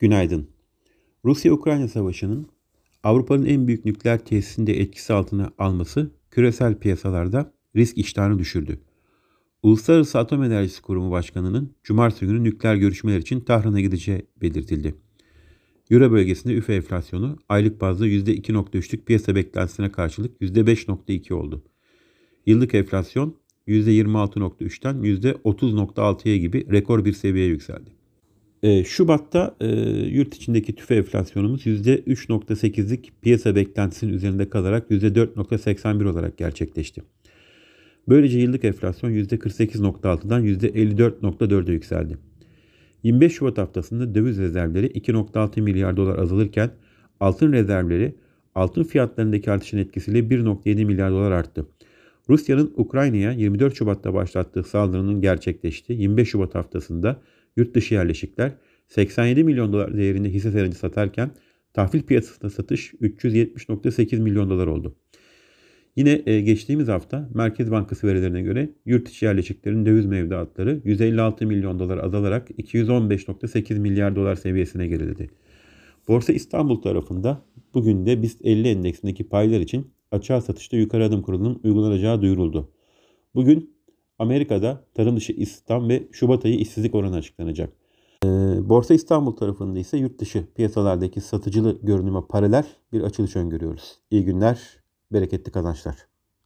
Günaydın. Rusya-Ukrayna savaşının Avrupa'nın en büyük nükleer tesisini de etkisi altına alması küresel piyasalarda risk iştahını düşürdü. Uluslararası Atom Enerjisi Kurumu Başkanı'nın cumartesi günü nükleer görüşmeler için Tahran'a gideceği belirtildi. Euro bölgesinde üfe enflasyonu aylık bazda %2.3'lük piyasa beklentisine karşılık %5.2 oldu. Yıllık enflasyon %26.3'ten %30.6'ya gibi rekor bir seviyeye yükseldi. E, Şubat'ta e, yurt içindeki tüfe enflasyonumuz %3.8'lik piyasa beklentisinin üzerinde kalarak %4.81 olarak gerçekleşti. Böylece yıllık enflasyon %48.6'dan %54.4'e yükseldi. 25 Şubat haftasında döviz rezervleri 2.6 milyar dolar azalırken altın rezervleri altın fiyatlarındaki artışın etkisiyle 1.7 milyar dolar arttı. Rusya'nın Ukrayna'ya 24 Şubat'ta başlattığı saldırının gerçekleştiği 25 Şubat haftasında yurt dışı yerleşikler 87 milyon dolar değerinde hisse senedi satarken tahvil piyasasında satış 370.8 milyon dolar oldu. Yine e, geçtiğimiz hafta Merkez Bankası verilerine göre yurt içi yerleşiklerin döviz mevduatları 156 milyon dolar azalarak 215.8 milyar dolar seviyesine geriledi. Borsa İstanbul tarafında bugün de BIST 50 endeksindeki paylar için açığa satışta yukarı adım kurulunun uygulanacağı duyuruldu. Bugün Amerika'da tarım dışı istihdam ve Şubat ayı işsizlik oranı açıklanacak. Ee, Borsa İstanbul tarafında ise yurt dışı piyasalardaki satıcılı görünüme paralel bir açılış öngörüyoruz. İyi günler, bereketli kazançlar.